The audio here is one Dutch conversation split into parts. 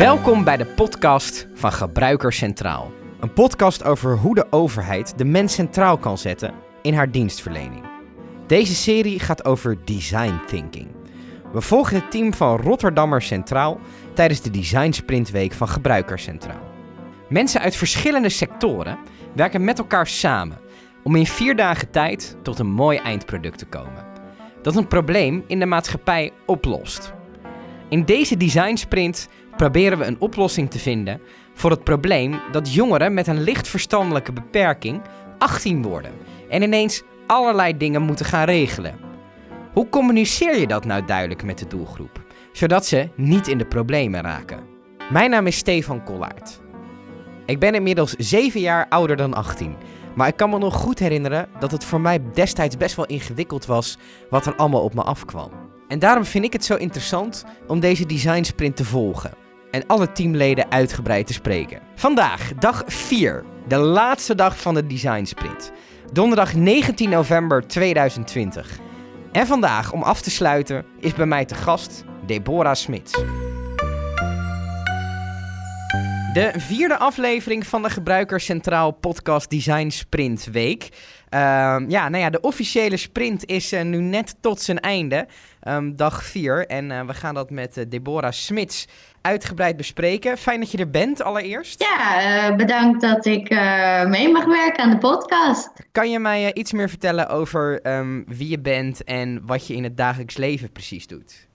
Welkom bij de podcast van Gebruiker Centraal. Een podcast over hoe de overheid de mens centraal kan zetten in haar dienstverlening. Deze serie gaat over design thinking. We volgen het team van Rotterdammer Centraal tijdens de Design Sprintweek van Gebruiker Centraal. Mensen uit verschillende sectoren werken met elkaar samen om in vier dagen tijd tot een mooi eindproduct te komen. Dat een probleem in de maatschappij oplost. In deze design sprint proberen we een oplossing te vinden voor het probleem dat jongeren met een licht verstandelijke beperking 18 worden en ineens allerlei dingen moeten gaan regelen. Hoe communiceer je dat nou duidelijk met de doelgroep, zodat ze niet in de problemen raken? Mijn naam is Stefan Kollaert. Ik ben inmiddels 7 jaar ouder dan 18, maar ik kan me nog goed herinneren dat het voor mij destijds best wel ingewikkeld was wat er allemaal op me afkwam. En daarom vind ik het zo interessant om deze design sprint te volgen en alle teamleden uitgebreid te spreken. Vandaag, dag 4, de laatste dag van de design sprint. Donderdag 19 november 2020. En vandaag, om af te sluiten, is bij mij te gast Deborah Smits. De vierde aflevering van de Gebruiker Centraal Podcast Design Sprint Week. Ehm, ja, nou ja, de officiële sprint is uh, nu net tot zijn einde. Um, dag 4. En uh, we gaan dat met uh, Deborah Smits uitgebreid bespreken. Fijn dat je er bent allereerst. Ja, bedankt dat ik mee mag werken aan de podcast. Kan je mij iets meer vertellen over um, wie je bent en wat je in het dagelijks leven precies doet?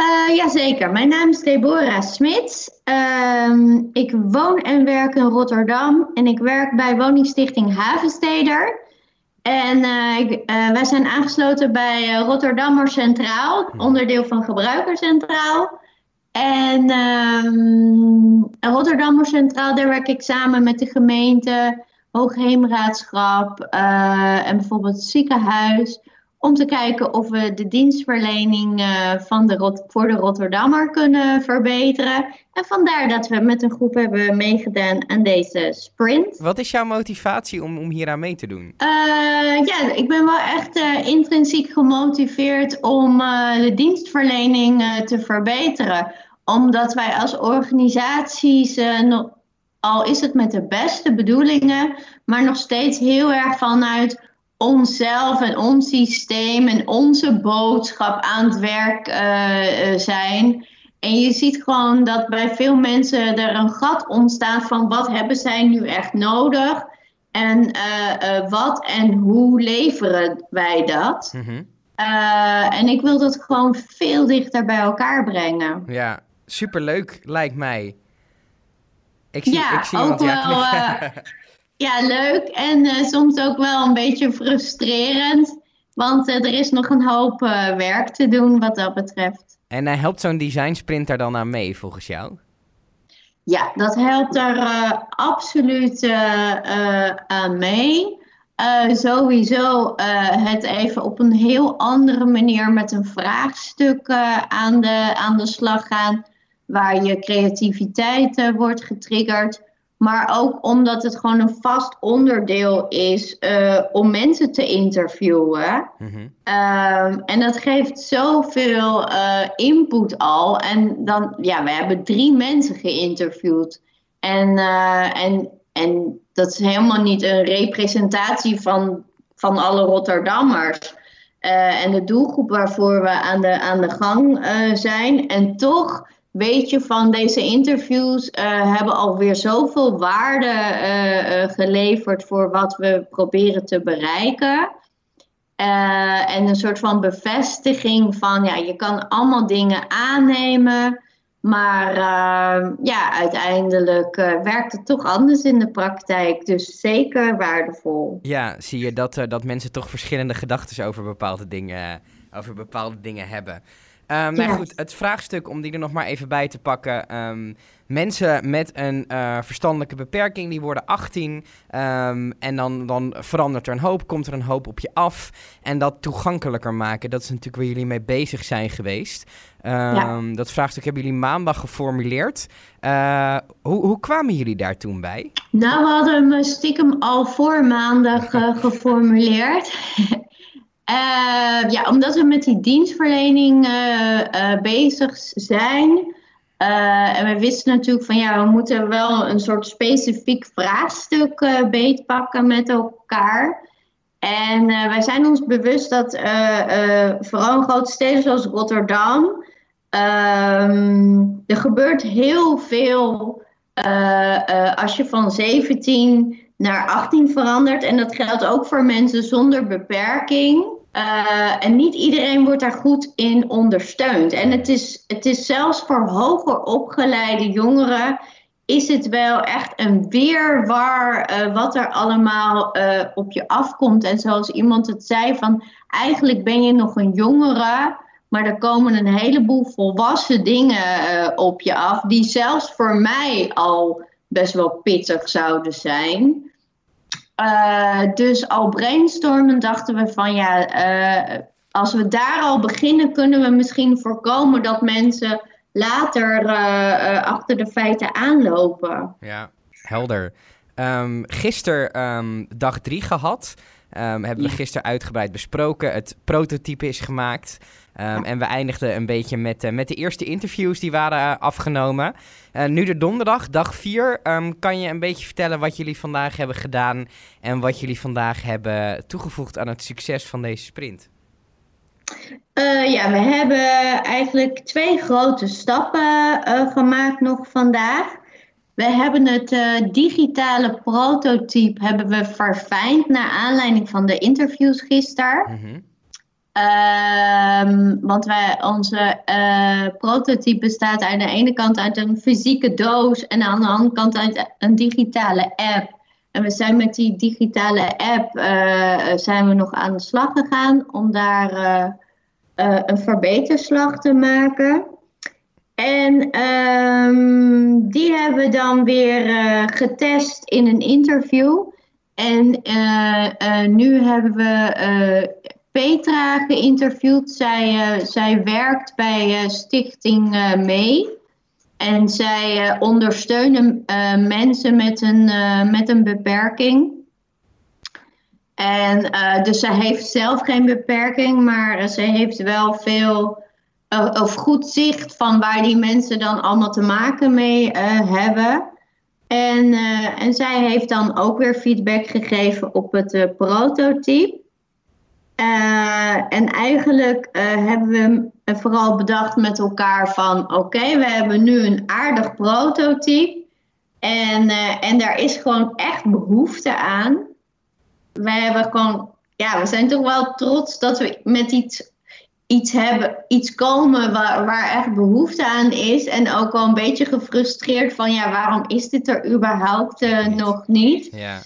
Uh, Jazeker, mijn naam is Deborah Smits. Uh, ik woon en werk in Rotterdam en ik werk bij woningstichting Havensteder. En uh, ik, wij zijn aangesloten bij Rotterdammer Centraal, onderdeel van Gebruiker Centraal. En ehm, Rotterdammer Centraal, daar werk ik samen met de gemeente, Hoogheemraadschap en bijvoorbeeld het ziekenhuis om te kijken of we de dienstverlening uh, van de voor de Rotterdammer kunnen verbeteren. En vandaar dat we met een groep hebben meegedaan aan deze sprint. Wat is jouw motivatie om, om hier aan mee te doen? Uh, ja, ik ben wel echt uh, intrinsiek gemotiveerd om de dienstverlening te verbeteren. Omdat wij als organisaties, al is het met de beste bedoelingen, maar nog steeds heel erg vanuit onszelf en ons systeem en onze boodschap aan het werk uh, zijn. En je ziet gewoon dat bij veel mensen er een gat ontstaat van wat hebben zij nu echt nodig en uh, uh, wat en hoe leveren wij dat. Mm -hmm. en ik wil dat gewoon veel dichter bij elkaar brengen. Ja, superleuk lijkt mij. Ik zie, ja, ik zie ook wel. Ja, leuk en uh, soms ook wel een beetje frustrerend. Want uh, er is nog een hoop uh, werk te doen wat dat betreft. En helpt zo'n design sprint er dan aan mee volgens jou? Ja, dat helpt er absoluut aan mee. sowieso het even op een heel andere manier met een vraagstuk aan, de, aan de slag gaan. Waar je creativiteit wordt getriggerd. Maar ook omdat het gewoon een vast onderdeel is uh, om mensen te interviewen. Mm-hmm. Um, en dat geeft zoveel uh, input al. En dan, ja, we hebben drie mensen geïnterviewd. En, uh, en, en dat is helemaal niet een representatie van, van alle Rotterdammers. en de doelgroep waarvoor we aan de, aan de gang zijn. En toch weet je van deze interviews uh, hebben alweer zoveel waarde uh, uh, geleverd voor wat we proberen te bereiken. en een soort van bevestiging van ja, je kan allemaal dingen aannemen. Maar ja, uiteindelijk werkt het toch anders in de praktijk. Dus zeker waardevol. Ja, zie je dat, dat mensen toch verschillende gedachten over bepaalde dingen, over bepaalde dingen hebben. Um, nou goed, het vraagstuk om die er nog maar even bij te pakken. Um, mensen met een uh, verstandelijke beperking, die worden 18. Um, ehm, en dan, dan verandert er een hoop, komt er een hoop op je af. En dat toegankelijker maken, dat is natuurlijk waar jullie mee bezig zijn geweest. Ja. Dat vraagstuk hebben jullie maandag geformuleerd. Uh, hoe, hoe kwamen jullie daar toen bij? Nou, we hadden hem stiekem al voor maandag uh, geformuleerd. Uh, ja, omdat we met die dienstverlening uh, uh, bezig zijn, en we wisten natuurlijk van ja, we moeten wel een soort specifiek vraagstuk beetpakken met elkaar. En wij zijn ons bewust dat vooral in grote steden zoals Rotterdam, ehm, er gebeurt heel veel als je van 17 naar 18 verandert. En dat geldt ook voor mensen zonder beperking. Uh, en niet iedereen wordt daar goed in ondersteund. En het is, het is zelfs voor hoger opgeleide jongeren is het wel echt een weerwar uh, wat er allemaal uh, op je afkomt. En zoals iemand het zei, van eigenlijk ben je nog een jongere, maar er komen een heleboel volwassen dingen op je af, die zelfs voor mij al best wel pittig zouden zijn. Uh, dus al brainstormen dachten we van ja, uh, als we daar al beginnen, kunnen we misschien voorkomen dat mensen later uh, achter de feiten aanlopen. Ja, helder. Um, gisteren um, dag drie gehad. Um, hebben we gisteren uitgebreid besproken. Het prototype is gemaakt. Um, En we eindigden een beetje met, uh, met de eerste interviews die waren uh, afgenomen. Uh, nu de donderdag, dag 4. Um, ehm, kan je een beetje vertellen wat jullie vandaag hebben gedaan en wat jullie vandaag hebben toegevoegd aan het succes van deze sprint? ja, we hebben eigenlijk twee grote stappen gemaakt nog vandaag. We hebben het digitale prototype hebben we verfijnd naar aanleiding van de interviews gisteren. Mm Um, want wij, onze uh, prototype bestaat aan de ene kant uit een fysieke doos en aan de andere kant uit een digitale app. En we zijn met die digitale app uh, zijn we nog aan de slag gegaan om daar uh, een verbeterslag te maken. En um, die hebben we dan weer getest in een interview. En nu hebben we Petra geïnterviewd. Zij, zij werkt bij Stichting Mee. En zij ondersteunen mensen met een, met een beperking. En dus zij heeft zelf geen beperking, maar ze heeft wel veel of goed zicht van waar die mensen dan allemaal te maken mee hebben. En, en zij heeft dan ook weer feedback gegeven op het prototype. Uh, en eigenlijk hebben we vooral bedacht met elkaar van oké, we hebben nu een aardig prototype. En, en daar is gewoon echt behoefte aan. We hebben gewoon, ja, we zijn toch wel trots dat we met iets, iets hebben, iets komen waar, waar echt behoefte aan is. En ook wel een beetje gefrustreerd van ja, waarom is dit er überhaupt nog niet? Ja.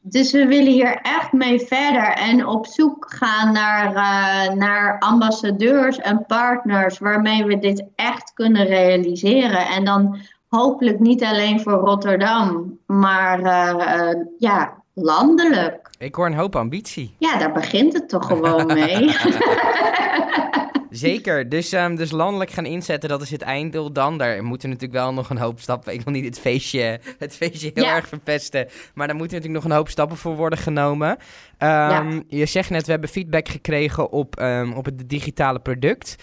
Dus we willen hier echt mee verder en op zoek gaan naar, uh, naar ambassadeurs en partners waarmee we dit echt kunnen realiseren. En dan hopelijk niet alleen voor Rotterdam, maar uh, ja, landelijk. Ik hoor een hoop ambitie. Ja, daar begint het toch gewoon mee. Zeker. Dus, um, dus landelijk gaan inzetten, dat is het einddoel dan. Daar moeten natuurlijk wel nog een hoop stappen. Ik wil niet het feestje, het feestje heel erg verpesten. Maar daar moeten natuurlijk nog een hoop stappen voor worden genomen. Um, ja. Je zegt net, we hebben feedback gekregen op, um, op het digitale product.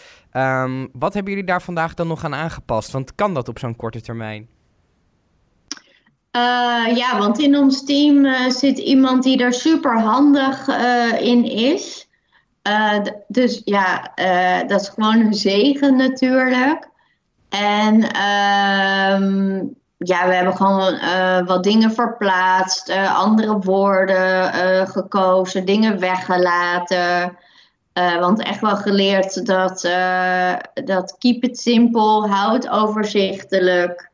wat hebben jullie daar vandaag dan nog aan aangepast? Want kan dat op zo'n korte termijn? Uh, ja, want in ons team uh, zit iemand die er super handig uh, in is. Dus ja, dat is gewoon een zegen natuurlijk. En uh, ja, we hebben gewoon wat dingen verplaatst, andere woorden gekozen, dingen weggelaten. want echt wel geleerd dat, dat keep it simple, houd overzichtelijk.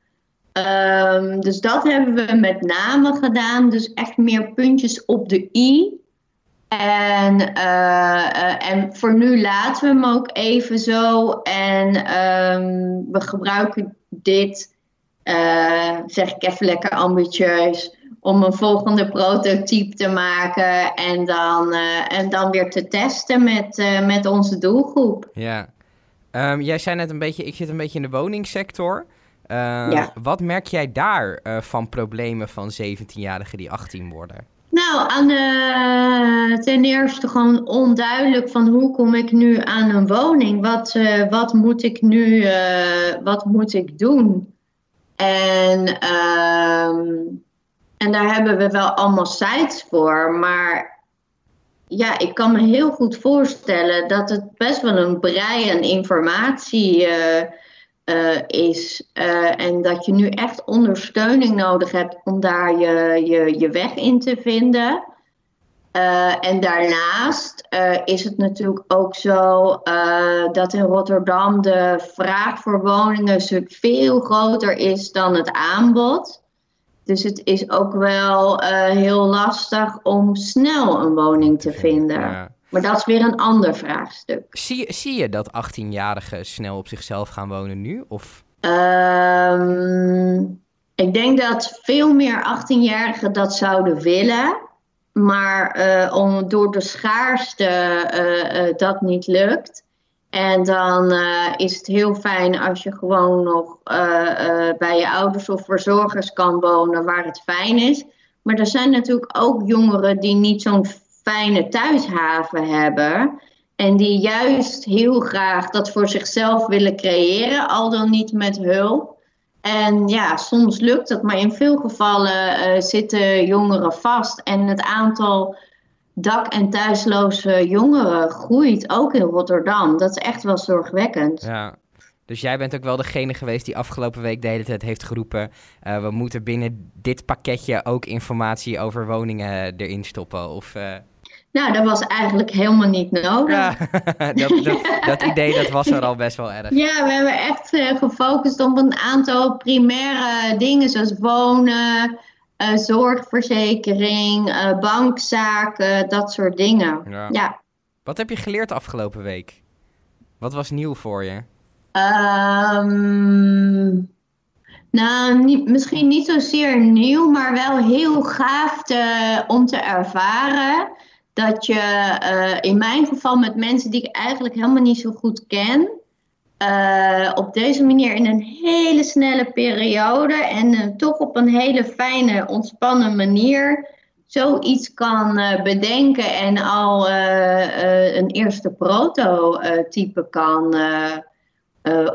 Um, dus dat hebben we met name gedaan. Dus echt meer puntjes op de i. En, uh, en voor nu laten we hem ook even zo. En um, we gebruiken dit, uh, zeg ik even lekker ambitieus, om een volgende prototype te maken. En dan, en dan weer te testen met, met onze doelgroep. Ja. Um, jij zei net een beetje, ik zit een beetje in de woningsector. Ja. Wat merk jij daar van problemen van 17-jarigen die 18 worden? Nou, aan de, ten eerste gewoon onduidelijk van hoe kom ik nu aan een woning? Wat, uh, wat moet ik nu, uh, wat moet ik doen? En, um, en daar hebben we wel allemaal sites voor, maar ja, ik kan me heel goed voorstellen dat het best wel een brei aan informatie uh, uh, is. Uh, en dat je nu echt ondersteuning nodig hebt om daar je, je, je weg in te vinden. en daarnaast is het natuurlijk ook zo dat in Rotterdam de vraag voor woningen veel groter is dan het aanbod. Dus het is ook wel heel lastig om snel een woning te vinden. Ja. Maar dat is weer een ander vraagstuk. Zie, zie je dat 18-jarigen snel op zichzelf gaan wonen nu? Of? Um, ik denk dat veel meer 18-jarigen dat zouden willen. Maar uh, om, door de schaarste uh, dat niet lukt. En dan is het heel fijn als je gewoon nog bij je ouders of verzorgers kan wonen waar het fijn is. Maar er zijn natuurlijk ook jongeren die niet zo'n fijne thuishaven hebben. En die juist heel graag dat voor zichzelf willen creëren, al dan niet met hulp. En ja, soms lukt het, maar in veel gevallen zitten jongeren vast. En het aantal dak- en thuisloze jongeren groeit ook in Rotterdam. Dat is echt wel zorgwekkend. Ja. Dus jij bent ook wel degene geweest die afgelopen week de hele tijd heeft geroepen... Uh, we moeten binnen dit pakketje ook informatie over woningen erin stoppen. Of. Nou, dat was eigenlijk helemaal niet nodig. Ja, dat, dat, dat, idee dat was er al best wel erg. Ja, we hebben echt uh, gefocust op een aantal primaire dingen zoals wonen... Uh, zorgverzekering, uh, bankzaken, dat soort dingen. Ja. ja. Wat heb je geleerd afgelopen week? Wat was nieuw voor je? Um, nou, niet, misschien niet zozeer nieuw, maar wel heel gaaf te, om te ervaren. Dat je uh, in mijn geval met mensen die ik eigenlijk helemaal niet zo goed ken, uh, op deze manier in een hele snelle periode en uh, toch op een hele fijne, ontspannen manier zoiets kan bedenken en al een eerste prototype kan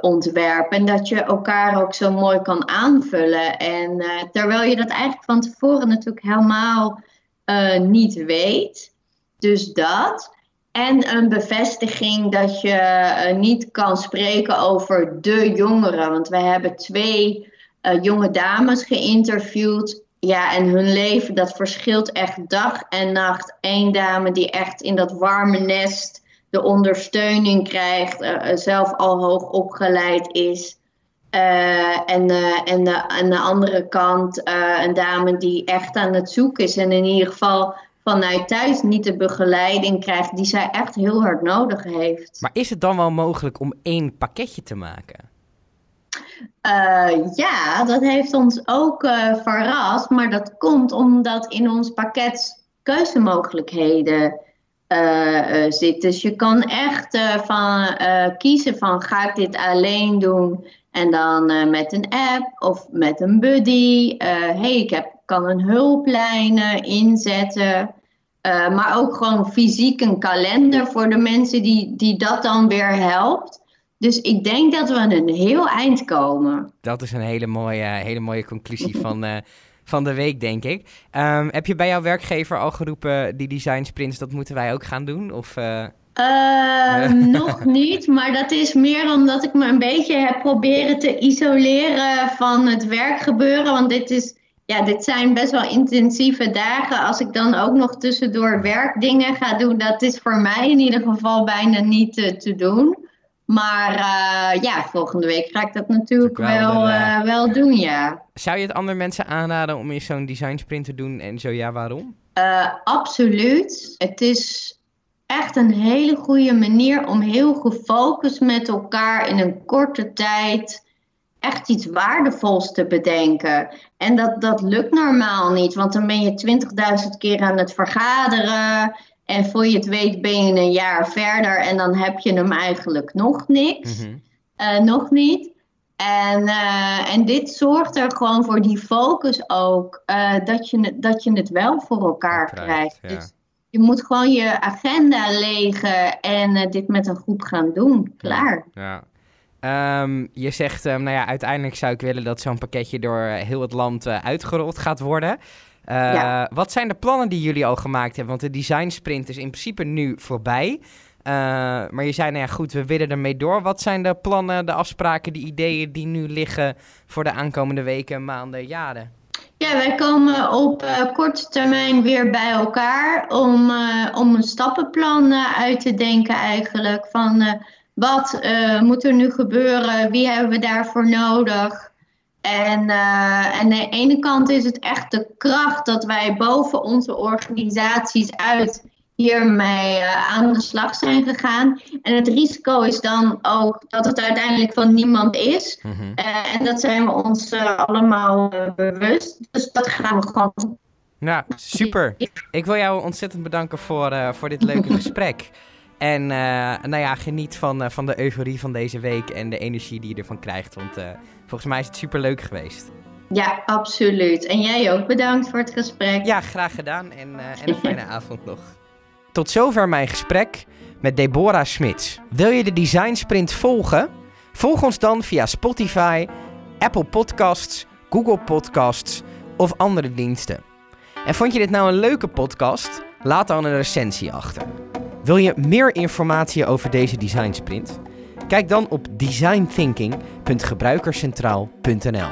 ontwerpen. En dat je elkaar ook zo mooi kan aanvullen. En terwijl je dat eigenlijk van tevoren natuurlijk helemaal niet weet. Dus dat. En een bevestiging dat je uh, niet kan spreken over de jongeren. Want wij hebben twee uh, jonge dames geïnterviewd. Ja, en hun leven dat verschilt echt dag en nacht. Eén dame die echt in dat warme nest de ondersteuning krijgt, uh, zelf al hoog opgeleid is. en, en de, aan de andere kant een dame die echt aan het zoeken is en in ieder geval vanuit thuis niet de begeleiding krijgt die zij echt heel hard nodig heeft. Maar is het dan wel mogelijk om één pakketje te maken? Uh, ja, dat heeft ons ook uh, verrast, maar dat komt omdat in ons pakket keuzemogelijkheden uh, zitten. Dus je kan echt van, kiezen van ga ik dit alleen doen en dan met een app of met een buddy. hey, ik heb kan een hulplijn inzetten. Uh, maar ook gewoon fysiek een kalender voor de mensen die, die dat dan weer helpt. Dus ik denk dat we aan een heel eind komen. Dat is een hele mooie, hele mooie conclusie van, uh, van de week, denk ik. Um, heb je bij jouw werkgever al geroepen, die design sprints, dat moeten wij ook gaan doen? Of, uh... Uh, nog niet, maar dat is meer omdat ik me een beetje heb proberen te isoleren van het werkgebeuren. Want dit is ja, dit zijn best wel intensieve dagen. Als ik dan ook nog tussendoor werkdingen ga doen, dat is voor mij in ieder geval bijna niet uh, te doen. Maar uh, ja, volgende week ga ik dat natuurlijk wel, wel, uh, wel, doen, ja. Zou je het andere mensen aanraden om eens zo'n design sprint te doen en zo ja, waarom? absoluut. Het is echt een hele goede manier om heel gefocust met elkaar in een korte tijd echt iets waardevols te bedenken. En dat, dat lukt normaal niet, want dan ben je 20.000 keer aan het vergaderen. En voor je het weet ben je een jaar verder en dan heb je hem eigenlijk nog niks. Mhm. Eh, nog niet. En, eh, en dit zorgt er gewoon voor die focus ook, uh, dat, je, dat je het wel voor elkaar krijgt. Ja. Dus je moet gewoon je agenda legen en dit met een groep gaan doen. Klaar. Ja. Um, je zegt, um, nou ja, uiteindelijk zou ik willen dat zo'n pakketje door heel het land uitgerold gaat worden. Ja. Wat zijn de plannen die jullie al gemaakt hebben? Want de design sprint is in principe nu voorbij. Uh, maar je zei, nou ja, goed, we willen ermee door. Wat zijn de plannen, de afspraken, de ideeën die nu liggen voor de aankomende weken, maanden, jaren? Ja, wij komen op uh, korte termijn weer bij elkaar om, uh, om een stappenplan uit te denken eigenlijk. Van wat moet er nu gebeuren, wie hebben we daarvoor nodig? En, en aan de ene kant is het echt de kracht dat wij boven onze organisaties uit hiermee uh, aan de slag zijn gegaan. En het risico is dan ook dat het uiteindelijk van niemand is. Mm -hmm. uh, en dat zijn we ons uh, allemaal bewust. Dus dat gaan we gewoon doen. Nou, super. Ik wil jou ontzettend bedanken voor, voor dit leuke gesprek. En nou ja, geniet van, van de euforie van deze week en de energie die je ervan krijgt. Want volgens mij is het super leuk geweest. Ja, absoluut. En jij ook bedankt voor het gesprek. Ja, graag gedaan en, en een fijne avond nog. Tot zover mijn gesprek met Deborah Smits. Wil je de Design Sprint volgen? Volg ons dan via Spotify, Apple Podcasts, Google Podcasts of andere diensten. En vond je dit nou een leuke podcast? Laat dan een recensie achter. Wil je meer informatie over deze Design Sprint? Kijk dan op designthinking.gebruikerscentraal.nl.